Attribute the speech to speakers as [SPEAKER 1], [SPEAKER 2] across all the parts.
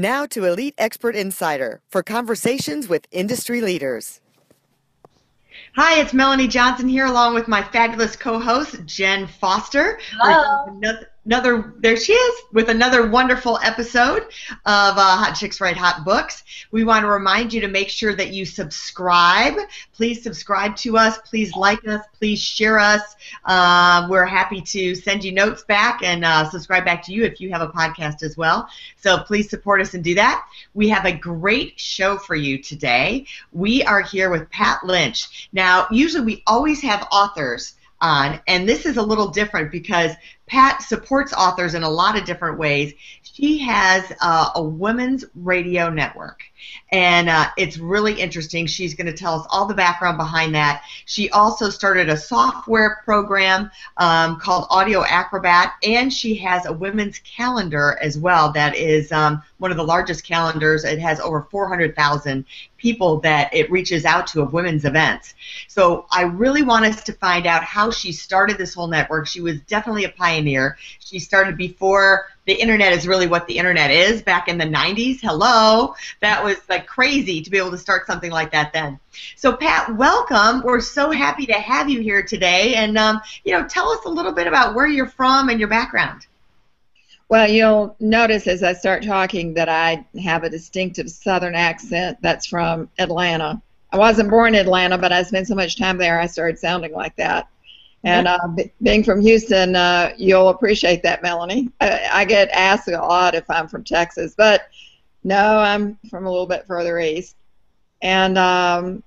[SPEAKER 1] Now to Elite Expert Insider for conversations with industry leaders.
[SPEAKER 2] Hi, it's Melanie Johnson here along with my fabulous co-host Jen Foster.
[SPEAKER 3] Hello
[SPEAKER 2] another there she is with another wonderful episode of uh, Hot Chicks Write Hot Books. We want to remind you to make sure that you subscribe. Please subscribe to us. Please like us. Please share us. Uh, we're happy to send you notes back and uh, subscribe back to you if you have a podcast as well. So please support us and do that. We have a great show for you today. We are here with Pat Lynch. Now, usually we always have authors on. And this is a little different because Pat supports authors in a lot of different ways. She has uh, a women's radio network, and uh, it's really interesting. She's going to tell us all the background behind that. She also started a software program um, called Audio Acrobat, and she has a women's calendar as well that is um, one of the largest calendars. It has over 400,000 people that it reaches out to of women's events. So I really want us to find out how she started this whole network. She was definitely a pioneer. She started before the internet is really what the internet is back in the 90s. Hello. That was like crazy to be able to start something like that then. So Pat, welcome. We're so happy to have you here today and um, you know, tell us a little bit about where you're from and your background.
[SPEAKER 3] Well, you'll notice as I start talking that I have a distinctive southern accent that's from Atlanta. I wasn't born in Atlanta, but I spent so much time there I started sounding like that. And uh, being from Houston, uh, you'll appreciate that, Melanie. I, I get asked a lot if I'm from Texas, but no, I'm from a little bit further east. And um,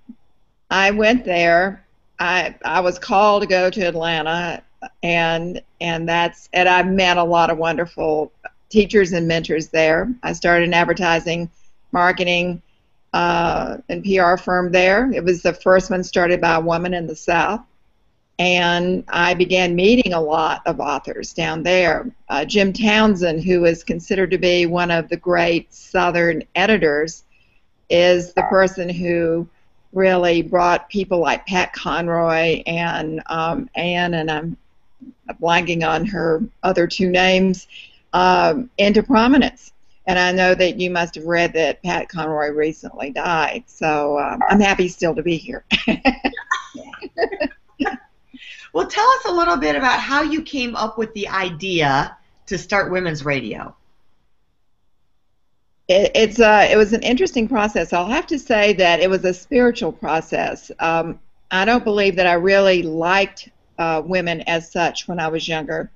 [SPEAKER 3] I went there. I I was called to go to Atlanta, and and that's and I met a lot of wonderful teachers and mentors there. I started an advertising, marketing, uh, and PR firm there. It was the first one started by a woman in the South and I began meeting a lot of authors down there. Uh, Jim Townsend, who is considered to be one of the great Southern editors, is the person who really brought people like Pat Conroy and um, Anne, and I'm blanking on her other two names, um, into prominence. And I know that you must have read that Pat Conroy recently died, so um, I'm happy still to be here.
[SPEAKER 2] Well, tell us a little bit about how you came up with the idea to start women's radio.
[SPEAKER 3] It, it's uh, it was an interesting process. I'll have to say that it was a spiritual process. Um, I don't believe that I really liked uh, women as such when I was younger.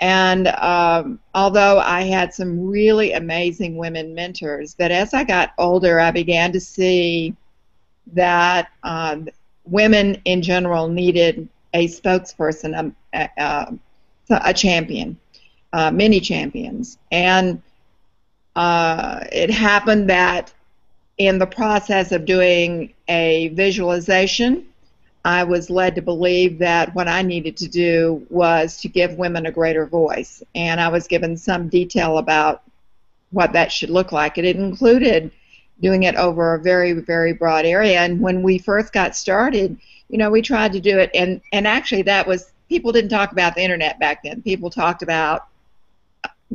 [SPEAKER 3] And um, although I had some really amazing women mentors, that as I got older, I began to see that um, women in general needed a spokesperson, a, a, a champion, uh, many champions. And uh, it happened that in the process of doing a visualization, I was led to believe that what I needed to do was to give women a greater voice. And I was given some detail about what that should look like. It included doing it over a very, very broad area. And when we first got started, you know, we tried to do it, and and actually that was people didn't talk about the internet back then. People talked about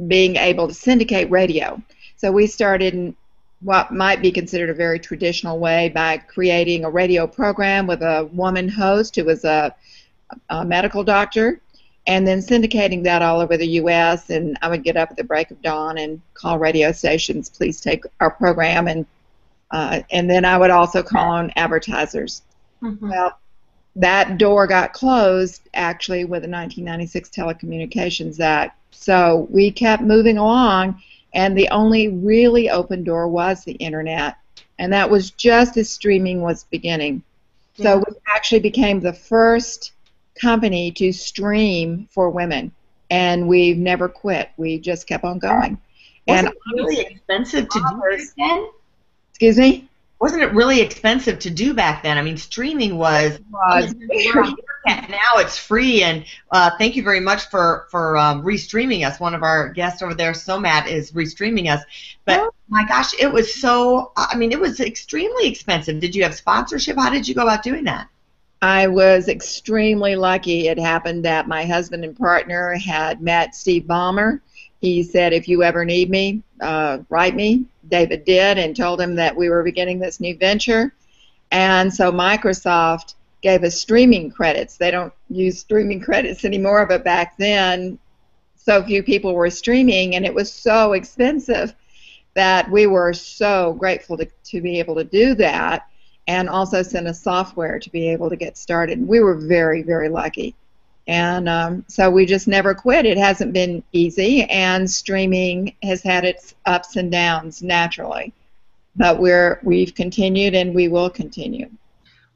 [SPEAKER 3] being able to syndicate radio. So we started in what might be considered a very traditional way by creating a radio program with a woman host who was a, a medical doctor, and then syndicating that all over the U.S. And I would get up at the break of dawn and call radio stations, please take our program, and uh, and then I would also call on advertisers. Mm-hmm. Well, that door got closed actually with the 1996 Telecommunications Act. So we kept moving along, and the only really open door was the internet, and that was just as streaming was beginning. Yeah. So we actually became the first company to stream for women, and we've never quit. We just kept on going.
[SPEAKER 2] Was and it really expensive to do this then?
[SPEAKER 3] Excuse me?
[SPEAKER 2] Wasn't it really expensive to do back then? I mean, streaming was.
[SPEAKER 3] was
[SPEAKER 2] now it's free, and uh, thank you very much for for um, restreaming us. One of our guests over there, Somat, is restreaming us. But
[SPEAKER 3] Oh.
[SPEAKER 2] my gosh, it was so. I mean, it was extremely expensive. Did you have sponsorship? How did you go about doing that?
[SPEAKER 3] I was extremely lucky. It happened that my husband and partner had met Steve Ballmer. He said, if you ever need me, uh, write me. David did and told him that we were beginning this new venture. And so Microsoft gave us streaming credits. They don't use streaming credits anymore, but back then, so few people were streaming, and it was so expensive that we were so grateful to, to be able to do that and also sent us software to be able to get started. We were very, very lucky. And um, so we just never quit. It hasn't been easy, and streaming has had its ups and downs naturally. But we're we've continued, and we will continue.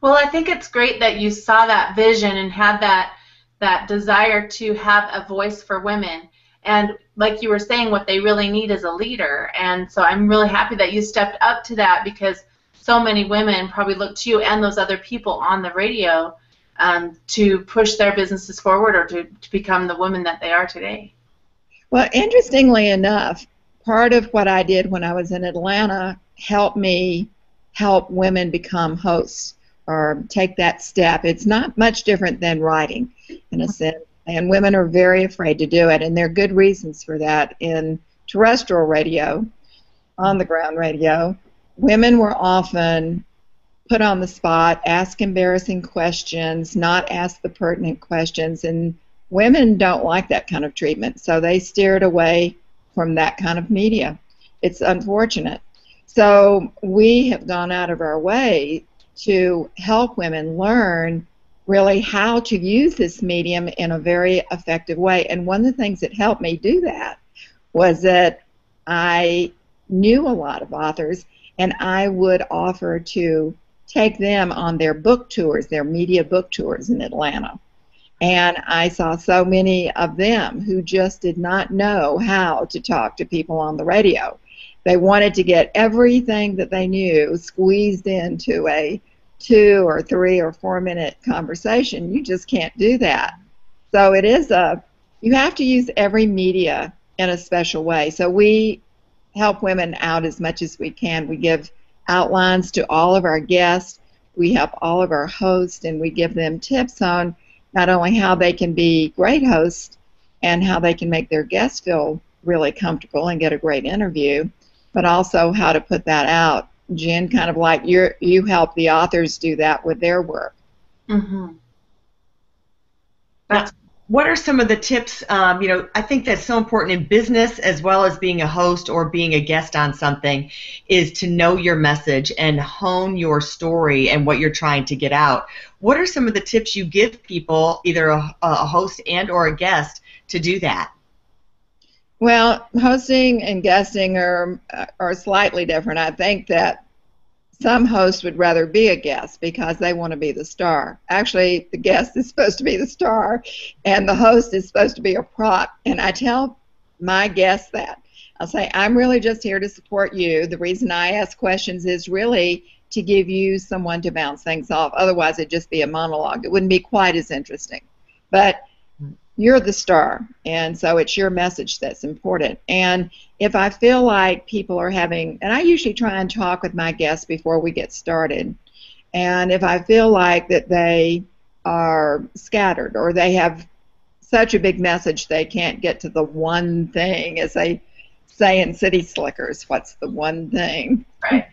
[SPEAKER 4] Well, I think it's great that you saw that vision and had that that desire to have a voice for women. And like you were saying, what they really need is a leader. And so I'm really happy that you stepped up to that because so many women probably look to you and those other people on the radio um, to push their businesses forward or to, to become the women that they are today.
[SPEAKER 3] Well, interestingly enough, part of what I did when I was in Atlanta helped me help women become hosts or take that step. It's not much different than writing, in a sense, and women are very afraid to do it, and there are good reasons for that. In terrestrial radio, on the ground radio, women were often put on the spot, ask embarrassing questions, not ask the pertinent questions, and women don't like that kind of treatment, so they steered away from that kind of media. It's unfortunate. So we have gone out of our way to help women learn really how to use this medium in a very effective way. And one of the things that helped me do that was that I knew a lot of authors and I would offer to take them on their book tours, their media book tours in Atlanta. And I saw so many of them who just did not know how to talk to people on the radio. They wanted to get everything that they knew squeezed into a two or three or four minute conversation. You just can't do that. So it is a, you have to use every media in a special way. So we help women out as much as we can. We give outlines to all of our guests. We help all of our hosts and we give them tips on not only how they can be great hosts and how they can make their guests feel really comfortable and get a great interview, but also how to put that out. Jen, kind of like you you help the authors do that with their work.
[SPEAKER 4] Mm-hmm.
[SPEAKER 2] Now, what are some of the tips? Um, you know, I think that's so important in business as well as being a host or being a guest on something, is to know your message and hone your story and what you're trying to get out. What are some of the tips you give people, either a, a host and or a guest, to do that?
[SPEAKER 3] Well, hosting and guesting are are slightly different. I think that some hosts would rather be a guest because they want to be the star. Actually, the guest is supposed to be the star, and the host is supposed to be a prop. And I tell my guests that. I'll say, I'm really just here to support you. The reason I ask questions is really to give you someone to bounce things off. Otherwise, it'd just be a monologue. It wouldn't be quite as interesting. But you're the star, and so it's your message that's important. And if I feel like people are having, and I usually try and talk with my guests before we get started, and if I feel like that they are scattered or they have such a big message they can't get to the one thing, as they say in City Slickers, what's the one thing?
[SPEAKER 4] Right.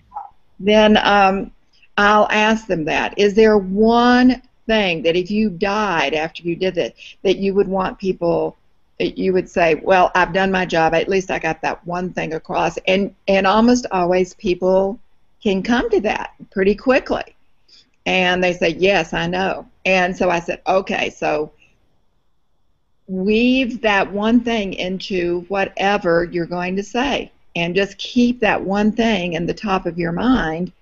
[SPEAKER 3] Then um, I'll ask them that. Is there one thing that if you died after you did it, that you would want people you would say, "Well, I've done my job. At least I got that one thing across." And and almost always people can come to that pretty quickly. And they say, "Yes, I know." And so I said, "Okay, so weave that one thing into whatever you're going to say and just keep that one thing in the top of your mind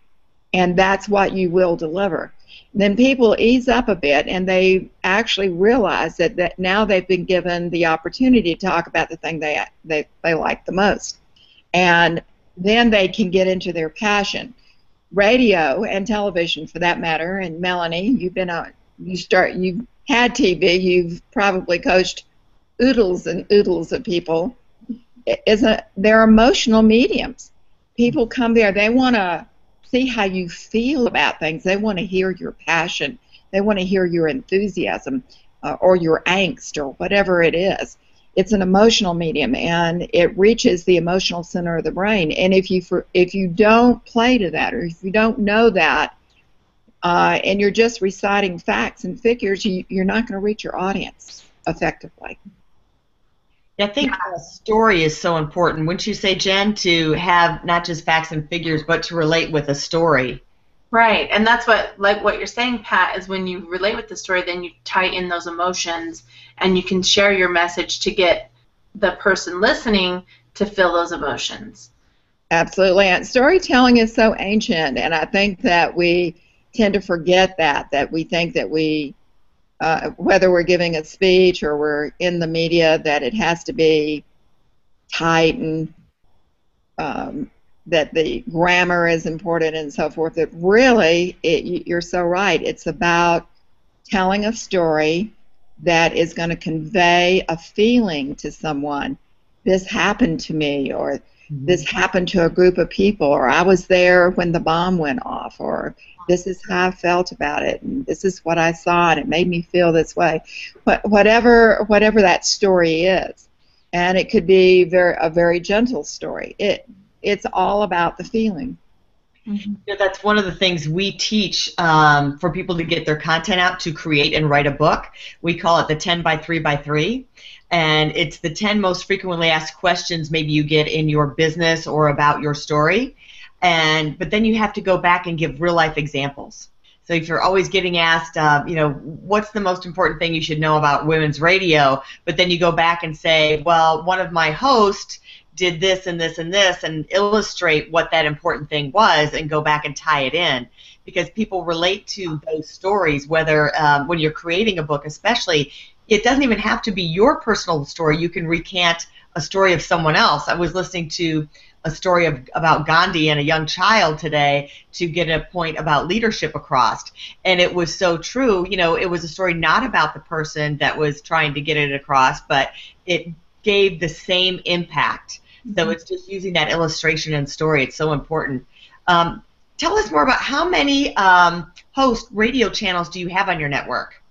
[SPEAKER 3] and that's what you will deliver." Then people ease up a bit and they actually realize that, that now they've been given the opportunity to talk about the thing they, they, they like the most. And then they can get into their passion. Radio and television, for that matter, and Melanie, you've been on, you start, you've had TV, you've probably coached oodles and oodles of people. Is a, they're emotional mediums. People come there, they want to see how you feel about things. They want to hear your passion. They want to hear your enthusiasm uh, or your angst or whatever it is. It's an emotional medium and it reaches the emotional center of the brain. And if you for, if you don't play to that or if you don't know that, uh, and you're just reciting facts and figures, you, you're not going to reach your audience effectively.
[SPEAKER 2] I think a story is so important. Wouldn't you say, Jen, to have not just facts and figures, but to relate with a story?
[SPEAKER 4] Right, and that's what, like what you're saying, Pat, is when you relate with the story, then you tie in those emotions, and you can share your message to get the person listening to feel those emotions.
[SPEAKER 3] Absolutely, and storytelling is so ancient, and I think that we tend to forget that. That we think that we uh, whether we're giving a speech or we're in the media, that it has to be tight and um, that the grammar is important and so forth. That really, it, you're so right. It's about telling a story that is going to convey a feeling to someone. This happened to me, or Mm-hmm. this happened to a group of people, or I was there when the bomb went off, or this is how I felt about it, and this is what I saw, and it made me feel this way. But whatever whatever that story is, and it could be very a very gentle story. It it's all about the feeling.
[SPEAKER 2] Mm-hmm. You know, that's one of the things we teach um, for people to get their content out to create and write a book. We call it the 10 by 3 by 3 and it's the 10 most frequently asked questions maybe you get in your business or about your story and but then you have to go back and give real life examples. So if you're always getting asked, uh, you know, what's the most important thing you should know about women's radio, but then you go back and say, well, one of my hosts did this and this and this, and illustrate what that important thing was, and go back and tie it in, because people relate to those stories. Whether um, when you're creating a book, especially, it doesn't even have to be your personal story. You can recant a story of someone else. I was listening to a story of, about Gandhi and a young child today to get a point about leadership across. And it was so true. You know, it was a story not about the person that was trying to get it across, but it gave the same impact. Mm-hmm. So it's just using that illustration and story. It's so important. Um, tell us more about how many um, host radio channels do you have on your network?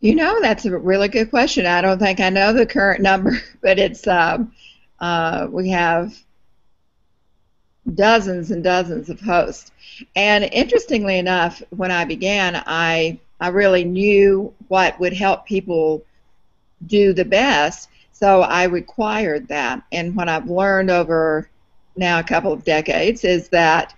[SPEAKER 3] You know, that's a really good question. I don't think I know the current number, but it's um, uh, we have dozens and dozens of hosts. And interestingly enough, when I began, I I really knew what would help people do the best, so I required that. And what I've learned over now a couple of decades is that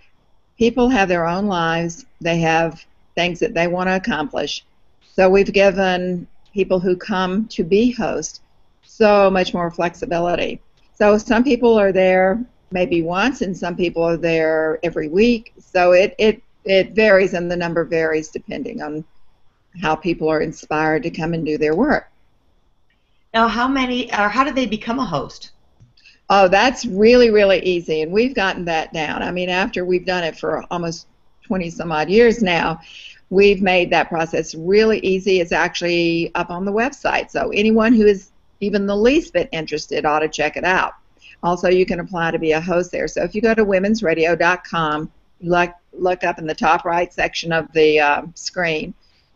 [SPEAKER 3] people have their own lives, they have things that they want to accomplish. So we've given people who come to be hosts so much more flexibility. So some people are there maybe once, and some people are there every week. So it, it, it varies, and the number varies depending on how people are inspired to come and do their work.
[SPEAKER 2] Now, how many, or how do they become a host?
[SPEAKER 3] Oh, that's really, really easy, and we've gotten that down. I mean, after we've done it for almost 20 some odd years now, we've made that process really easy. It's actually up on the website, so anyone who is even the least bit interested ought to check it out. Also, you can apply to be a host there. So if you go to womensradio.com, look, look up in the top right section of the uh, screen,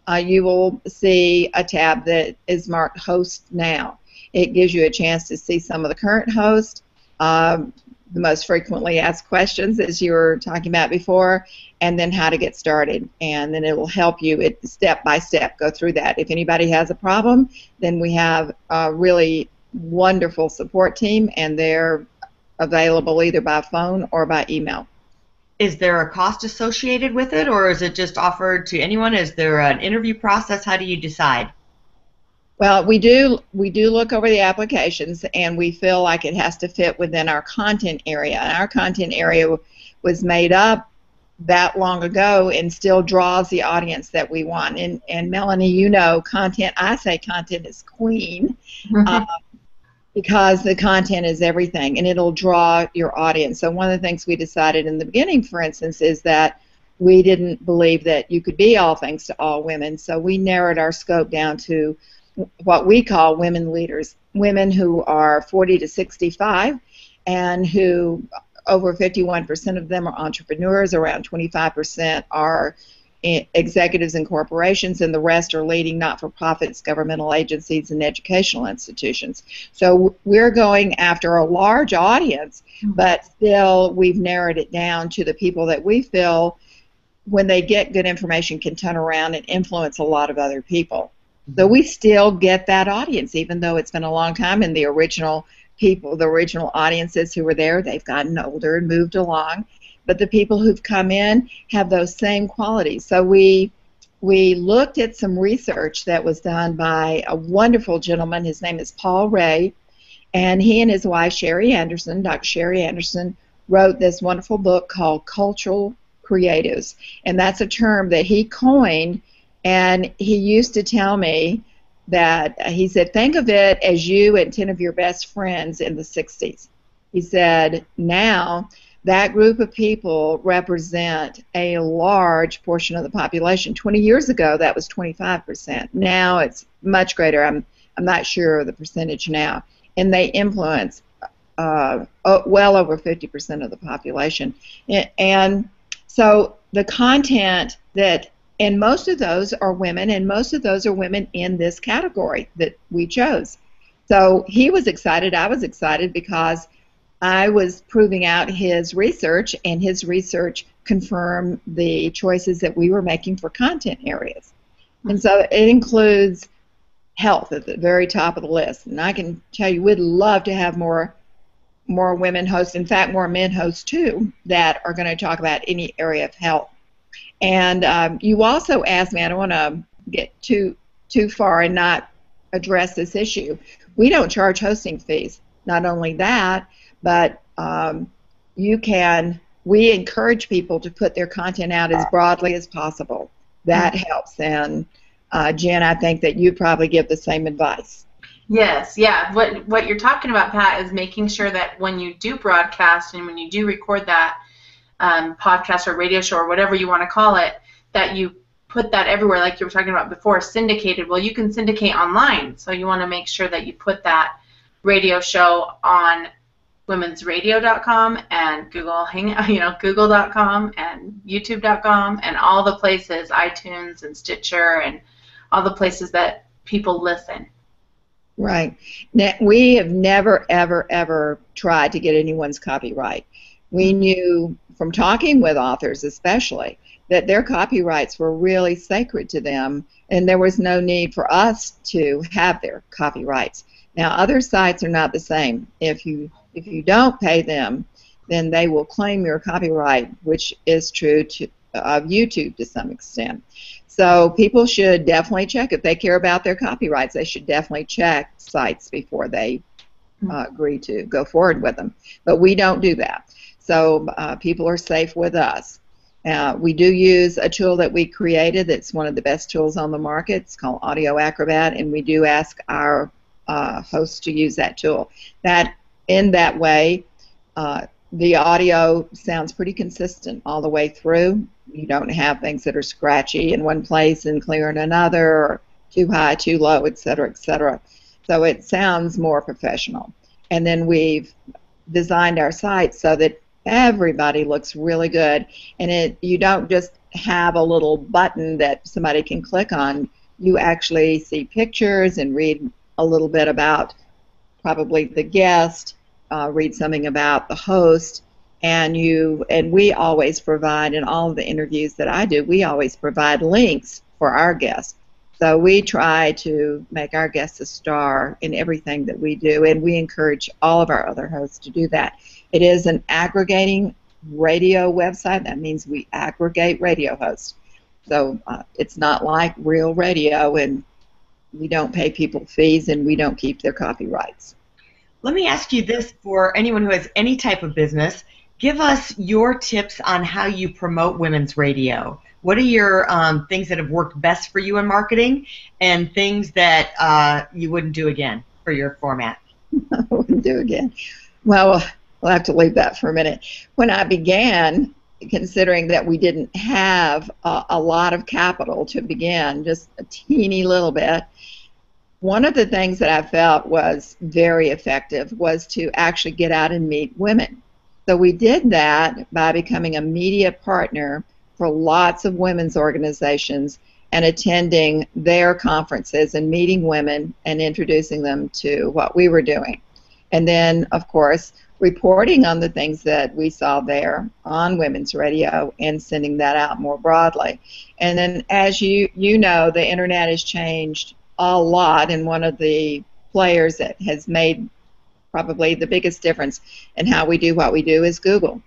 [SPEAKER 3] uh, you will see a tab that is marked Host Now. It gives you a chance to see some of the current hosts, um, the most frequently asked questions, as you were talking about before, and then how to get started. And then it will help you it, step by step go through that. If anybody has a problem, then we have a really wonderful support team, and they're available either by phone or by email.
[SPEAKER 2] Is there a cost associated with it, or is it just offered to anyone? Is there an interview process? How do you decide?
[SPEAKER 3] Well, we do we do look over the applications, and we feel like it has to fit within our content area. And our content area was made up that long ago and still draws the audience that we want. And, and Melanie, you know, content, I say content is queen. Mm-hmm. Uh, because the content is everything and it'll draw your audience. So one of the things we decided in the beginning, for instance, is that we didn't believe that you could be all things to all women. So we narrowed our scope down to what we call women leaders, women who are 40 to 65 and who over 51% of them are entrepreneurs, around 25% are executives and corporations, and the rest are leading not for profits, governmental agencies, and educational institutions. So we're going after a large audience, mm-hmm. but still we've narrowed it down to the people that we feel, when they get good information, can turn around and influence a lot of other people. So mm-hmm. we still get that audience, even though it's been a long time, and the original people, the original audiences who were there, they've gotten older and moved along but the people who've come in have those same qualities. So we we looked at some research that was done by a wonderful gentleman. His name is Paul Ray, and he and his wife Sherry Anderson, Dr. Sherry Anderson, wrote this wonderful book called Cultural Creatives, and that's a term that he coined. And he used to tell me that uh, he said, think of it as you and 10 of your best friends in the 60s. He said, now that group of people represent a large portion of the population. 20 years ago, that was 25%. Now it's much greater. I'm, I'm not sure of the percentage now. And they influence uh, well over 50% of the population. And so the content that, and most of those are women, and most of those are women in this category that we chose. So he was excited, I was excited because I was proving out his research, and his research confirmed the choices that we were making for content areas. And so it includes health at the very top of the list. And I can tell you, we'd love to have more more women hosts, in fact, more men hosts too, that are going to talk about any area of health. And um, you also asked me, I don't want to get too too far and not address this issue. We don't charge hosting fees. Not only that, but um, you can we encourage people to put their content out as broadly as possible. That mm-hmm. helps. And uh, jen i think that you probably give the same advice.
[SPEAKER 4] Yes. Yeah. What what you're talking about pat is making sure that when you do broadcast and when you do record that um, podcast or radio show or whatever you want to call it that you put that everywhere like you were talking about before syndicated. Well you can syndicate online. So you want to make sure that you put that radio show on womensradio.com and Google Hang, you know, Google.com and YouTube.com and all the places, iTunes and Stitcher and all the places that people listen.
[SPEAKER 3] Right. Now, we have never, ever, ever tried to get anyone's copyright. We knew from talking with authors, especially, that their copyrights were really sacred to them, and there was no need for us to have their copyrights. Now, other sites are not the same. If you if you don't pay them, then they will claim your copyright, which is true to, of YouTube to some extent. So people should definitely check if they care about their copyrights. They should definitely check sites before they hmm. uh, agree to go forward with them. But we don't do that. So uh, people are safe with us. Uh, we do use a tool that we created that's one of the best tools on the market. It's called Audio Acrobat, and we do ask our uh, hosts to use that tool. That in that way, uh, the audio sounds pretty consistent all the way through. You don't have things that are scratchy in one place and clear in another, or too high, too low, et cetera, et cetera. So it sounds more professional. And then we've designed our site so that everybody looks really good. And it you don't just have a little button that somebody can click on. You actually see pictures and read a little bit about probably the guest, uh, read something about the host, and you and we always provide in all of the interviews that I do, we always provide links for our guests. So we try to make our guests a star in everything that we do, and we encourage all of our other hosts to do that. It is an aggregating radio website. That means we aggregate radio hosts. So uh, it's not like real radio, and we don't pay people fees, and we don't keep their copyrights.
[SPEAKER 2] Let me ask you this for anyone who has any type of business. Give us your tips on how you promote women's radio. What are your um, things that have worked best for you in marketing and things that uh, you wouldn't do again for your format?
[SPEAKER 3] I wouldn't do again. Well, we'll have to leave that for a minute. When I began, considering that we didn't have a, a lot of capital to begin, just a teeny little bit, one of the things that I felt was very effective was to actually get out and meet women. So we did that by becoming a media partner for lots of women's organizations and attending their conferences and meeting women and introducing them to what we were doing. And then, of course, reporting on the things that we saw there on women's radio and sending that out more broadly. And then, as you you know, the internet has changed a lot, and one of the players that has made probably the biggest difference in how we do what we do is Google,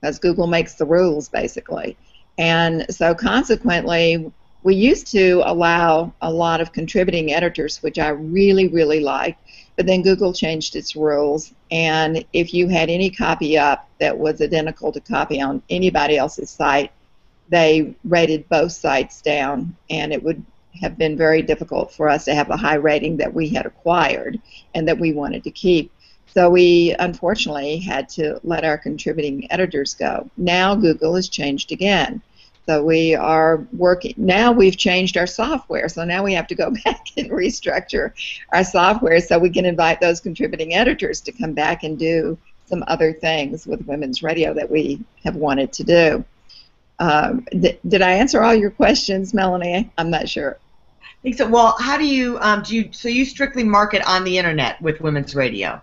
[SPEAKER 3] because Google makes the rules basically. And so, consequently, we used to allow a lot of contributing editors, which I really, really liked, but then Google changed its rules, and if you had any copy up that was identical to copy on anybody else's site, they rated both sites down, and it would have been very difficult for us to have a high rating that we had acquired and that we wanted to keep. So we unfortunately had to let our contributing editors go. Now Google has changed again. So we are working, now we've changed our software, so now we have to go back and restructure our software so we can invite those contributing editors to come back and do some other things with women's radio that we have wanted to do. Um, th- did I answer all your questions, Melanie? I'm not sure.
[SPEAKER 2] I think so. Well, how do you um, do? You so you strictly market on the internet with women's radio?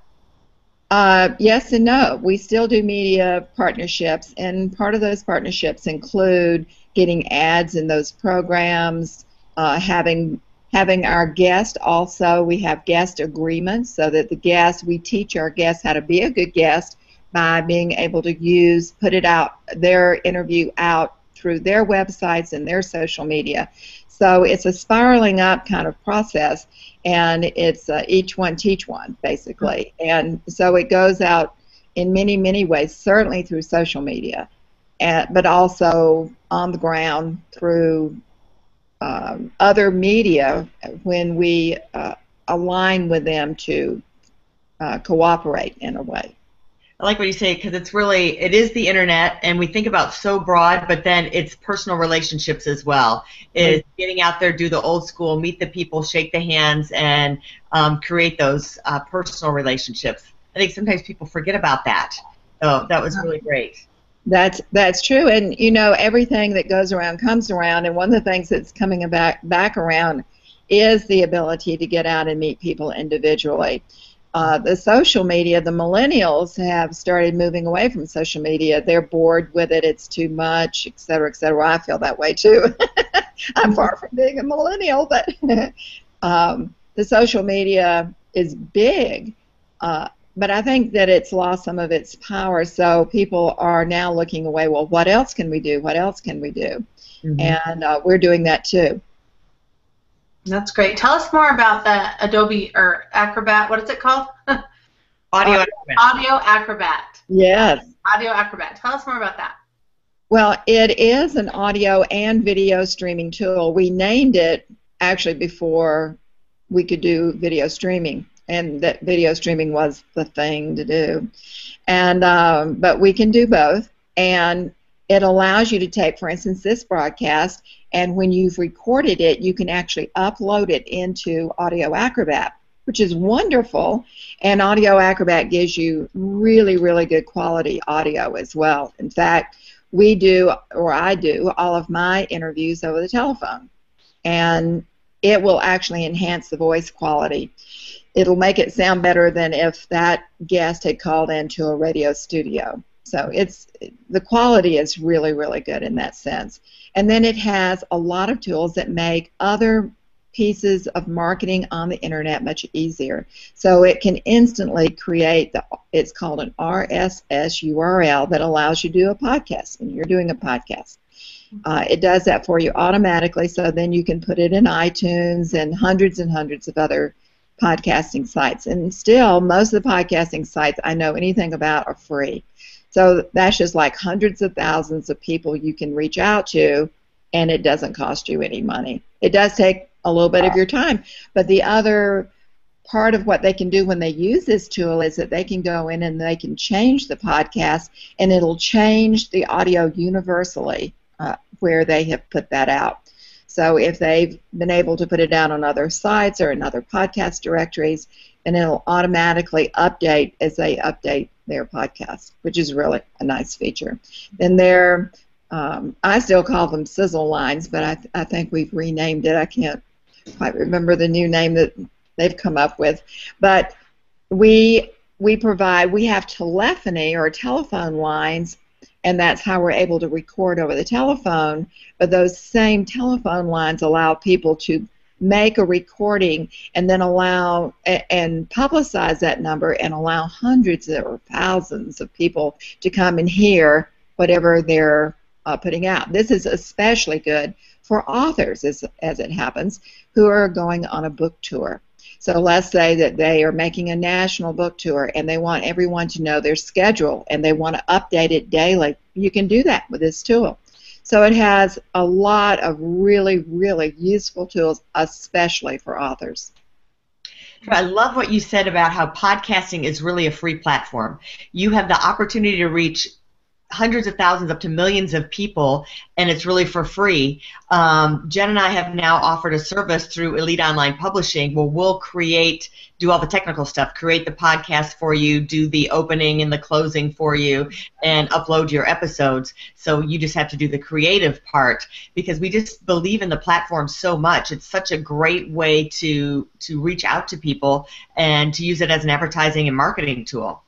[SPEAKER 3] Uh, yes and no. We still do media partnerships, and part of those partnerships include getting ads in those programs, uh, having having our guest also. We have guest agreements so that the guest we teach our guests how to be a good guest by being able to use put it out their interview out through their websites and their social media. So it's a spiraling up kind of process, and it's uh, each one teach one, basically. And so it goes out in many, many ways, certainly through social media, and, but also on the ground through um, other media when we uh, align with them to uh, cooperate in a way.
[SPEAKER 2] I like what you say because it's really it is the internet, and we think about so broad, but then it's personal relationships as well. Is mm-hmm. getting out there, do the old school, meet the people, shake the hands, and um, create those uh, personal relationships. I think sometimes people forget about that. So that was really great.
[SPEAKER 3] That's that's true, and you know everything that goes around comes around, and one of the things that's coming back back around is the ability to get out and meet people individually uh, the social media, the millennials have started moving away from social media. They're bored with it. It's too much, et cetera, et cetera. I feel that way too. I'm far from being a millennial, but um, the social media is big. Uh, but I think that it's lost some of its power. So people are now looking away. Well, what else can we do? What else can we do? Mm-hmm. And uh, we're doing that too.
[SPEAKER 4] That's great. Tell us more about the Adobe or Acrobat. What is it called?
[SPEAKER 2] Audio Acrobat.
[SPEAKER 4] Audio Acrobat.
[SPEAKER 3] Yes.
[SPEAKER 4] Audio Acrobat. Tell us more about that.
[SPEAKER 3] Well, it is an audio and video streaming tool. We named it actually before we could do video streaming, and that video streaming was the thing to do. And um, but we can do both, and it allows you to take, for instance, this broadcast, and when you've recorded it, you can actually upload it into Audio Acrobat, which is wonderful. And Audio Acrobat gives you really, really good quality audio as well. In fact, we do, or I do, all of my interviews over the telephone. And it will actually enhance the voice quality. It'll make it sound better than if that guest had called into a radio studio. So it's the quality is really, really good in that sense. And then it has a lot of tools that make other pieces of marketing on the internet much easier. So it can instantly create the it's called an RSS URL that allows you to do a podcast when you're doing a podcast. Uh, it does that for you automatically, so then you can put it in iTunes and hundreds and hundreds of other podcasting sites. And still, most of the podcasting sites I know anything about are free. So that's just like hundreds of thousands of people you can reach out to, and it doesn't cost you any money. It does take a little bit of your time, but the other part of what they can do when they use this tool is that they can go in and they can change the podcast and it'll change the audio universally uh, where they have put that out. So if they've been able to put it down on other sites or in other podcast directories, then it'll automatically update as they update their podcast, which is really a nice feature. Then there, um, I still call them sizzle lines, but I, th- I think we've renamed it. I can't quite remember the new name that they've come up with. But we we provide we have telephony or telephone lines and that's how we're able to record over the telephone but those same telephone lines allow people to make a recording and then allow and publicize that number and allow hundreds or thousands of people to come and hear whatever they're uh, putting out. This is especially good for authors, as, as it happens, who are going on a book tour. So let's say that they are making a national book tour and they want everyone to know their schedule and they want to update it daily. You can do that with this tool. So it has a lot of really, really useful tools, especially for authors.
[SPEAKER 2] I love what you said about how podcasting is really a free platform. You have the opportunity to reach hundreds of thousands up to millions of people and it's really for free. Um, jen and i have now offered a service through elite online publishing where we'll create do all the technical stuff create the podcast for you do the opening and the closing for you and upload your episodes. So you just have to do the creative part because we just believe in the platform so much. It's such a great way to to reach out to people and to use it as an advertising and marketing tool.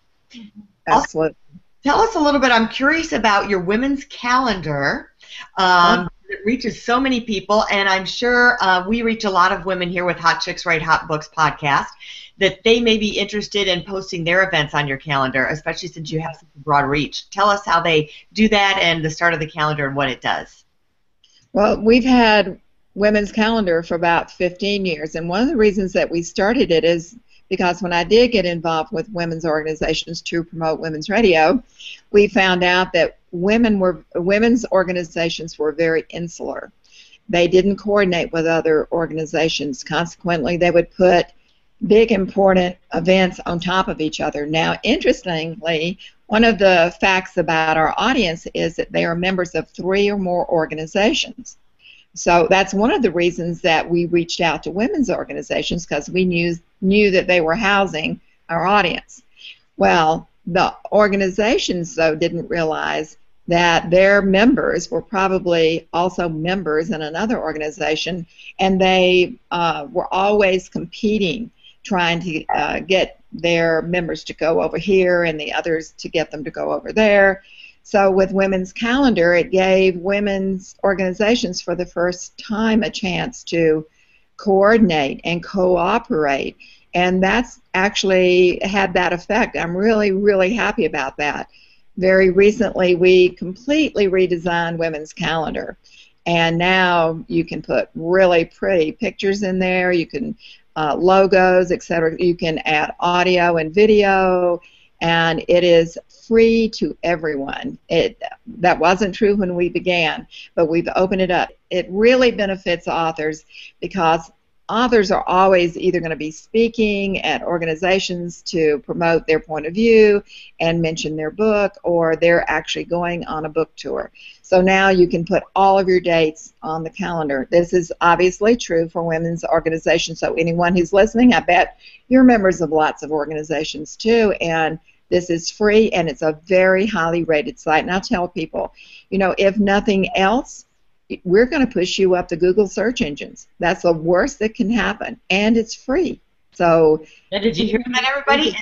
[SPEAKER 3] Excellent.
[SPEAKER 2] Tell us a little bit. I'm curious about your women's calendar. Um, it reaches so many people, and I'm sure uh, we reach a lot of women here with Hot Chicks Write Hot Books podcast that they may be interested in posting their events on your calendar, especially since you have such a broad reach. Tell us how they do that and the start of the calendar and what it does.
[SPEAKER 3] Well, we've had women's calendar for about 15 years, and one of the reasons that we started it is because when I did get involved with women's organizations to promote women's radio, we found out that women were women's organizations were very insular. They didn't coordinate with other organizations. Consequently, they would put big important events on top of each other. Now, interestingly, one of the facts about our audience is that they are members of three or more organizations. So that's one of the reasons that we reached out to women's organizations because we knew knew that they were housing our audience. Well, the organizations though didn't realize that their members were probably also members in another organization, and they uh, were always competing, trying to uh, get their members to go over here and the others to get them to go over there. So with Women's Calendar, it gave women's organizations for the first time a chance to coordinate and cooperate. And that's actually had that effect. I'm really, really happy about that. Very recently, we completely redesigned Women's Calendar. And now you can put really pretty pictures in there. You can uh, logos, etc. You can add audio and video, and it is free to everyone. It that wasn't true when we began, but we've opened it up. It really benefits authors because authors are always either going to be speaking at organizations to promote their point of view and mention their book, or they're actually going on a book tour. So now you can put all of your dates on the calendar. This is obviously true for women's organizations. So anyone who's listening, I bet you're members of lots of organizations too, and this is free and it's a very highly rated site. And I tell people, you know, if nothing else, we're going to push you up the Google search engines. That's the worst that can happen, and it's free. So,
[SPEAKER 2] now, did you hear that, everybody?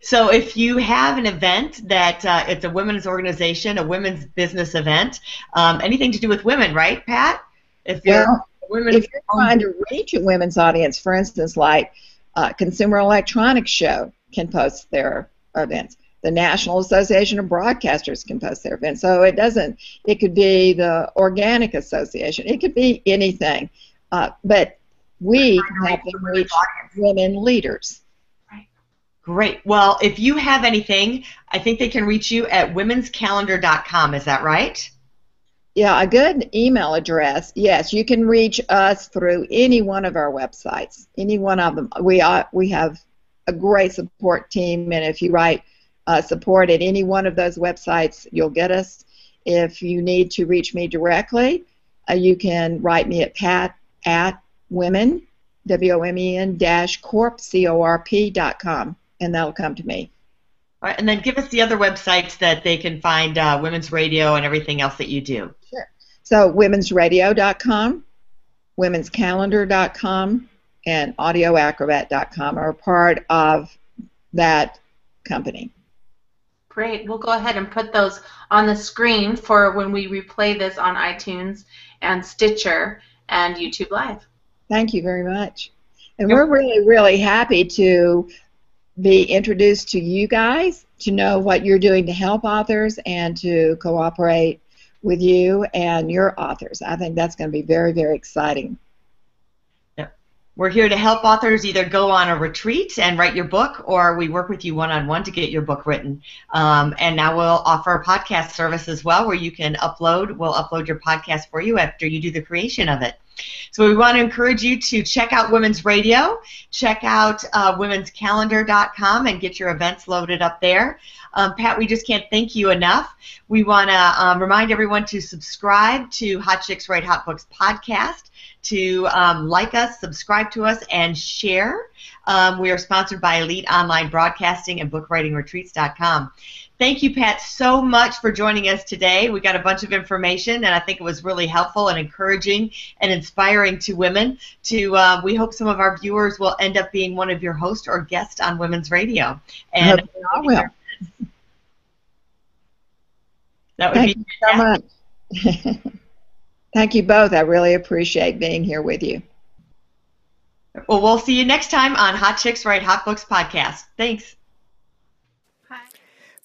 [SPEAKER 2] So, if you have an event that uh, it's a women's organization, a women's business event, um, anything to do with women, right, Pat?
[SPEAKER 3] If you're well, if you're trying to reach a women's audience, for instance, like uh, Consumer Electronics Show, can post their events. The National Association of Broadcasters can post their event. So it doesn't, it could be the Organic Association, it could be anything. Uh, but we can help them reach women leaders.
[SPEAKER 2] Great. Well, if you have anything, I think they can reach you at womenscalendar.com. Is that right?
[SPEAKER 3] Yeah, a good email address. Yes, you can reach us through any one of our websites. Any one of them. We are we have a great support team, and if you write uh, support at any one of those websites, you'll get us. If you need to reach me directly, uh, you can write me at pat at women w o m e n dash corp c o r p dot com, and that'll come to me.
[SPEAKER 2] All right, and then give us the other websites that they can find uh, women's radio and everything else that you do.
[SPEAKER 3] Sure. So womensradio.com, womenscalendar.com, and audioacrobat.com are part of that company.
[SPEAKER 4] Great. We'll go ahead and put those on the screen for when we replay this on iTunes and Stitcher and YouTube Live.
[SPEAKER 3] Thank you very much. And we're really, really happy to be introduced to you guys, to know what you're doing to help authors, and to cooperate with you and your authors. I think that's going to be very, very exciting.
[SPEAKER 2] We're here to help authors either go on a retreat and write your book, or we work with you one on one to get your book written. Um, and now we'll offer a podcast service as well where you can upload, we'll upload your podcast for you after you do the creation of it. So we want to encourage you to check out Women's Radio, check out uh, womenscalendar.com, and get your events loaded up there. Um, Pat, we just can't thank you enough. We want to um, remind everyone to subscribe to Hot Chicks Write Hot Books podcast, to um, like us, subscribe to us, and share. Um, we are sponsored by Elite Online Broadcasting and BookWritingRetreats.com. Thank you, Pat, so much for joining us today. We got a bunch of information, and I think it was really helpful and encouraging and inspiring to women. To uh, we hope some of our viewers will end up being one of your hosts or guests on Women's Radio.
[SPEAKER 3] And I will.
[SPEAKER 2] That would
[SPEAKER 3] Thank
[SPEAKER 2] be
[SPEAKER 3] you so much. Thank you both. I really appreciate being here with you.
[SPEAKER 2] Well, we'll see you next time on Hot Chicks Write Hot Books podcast. Thanks.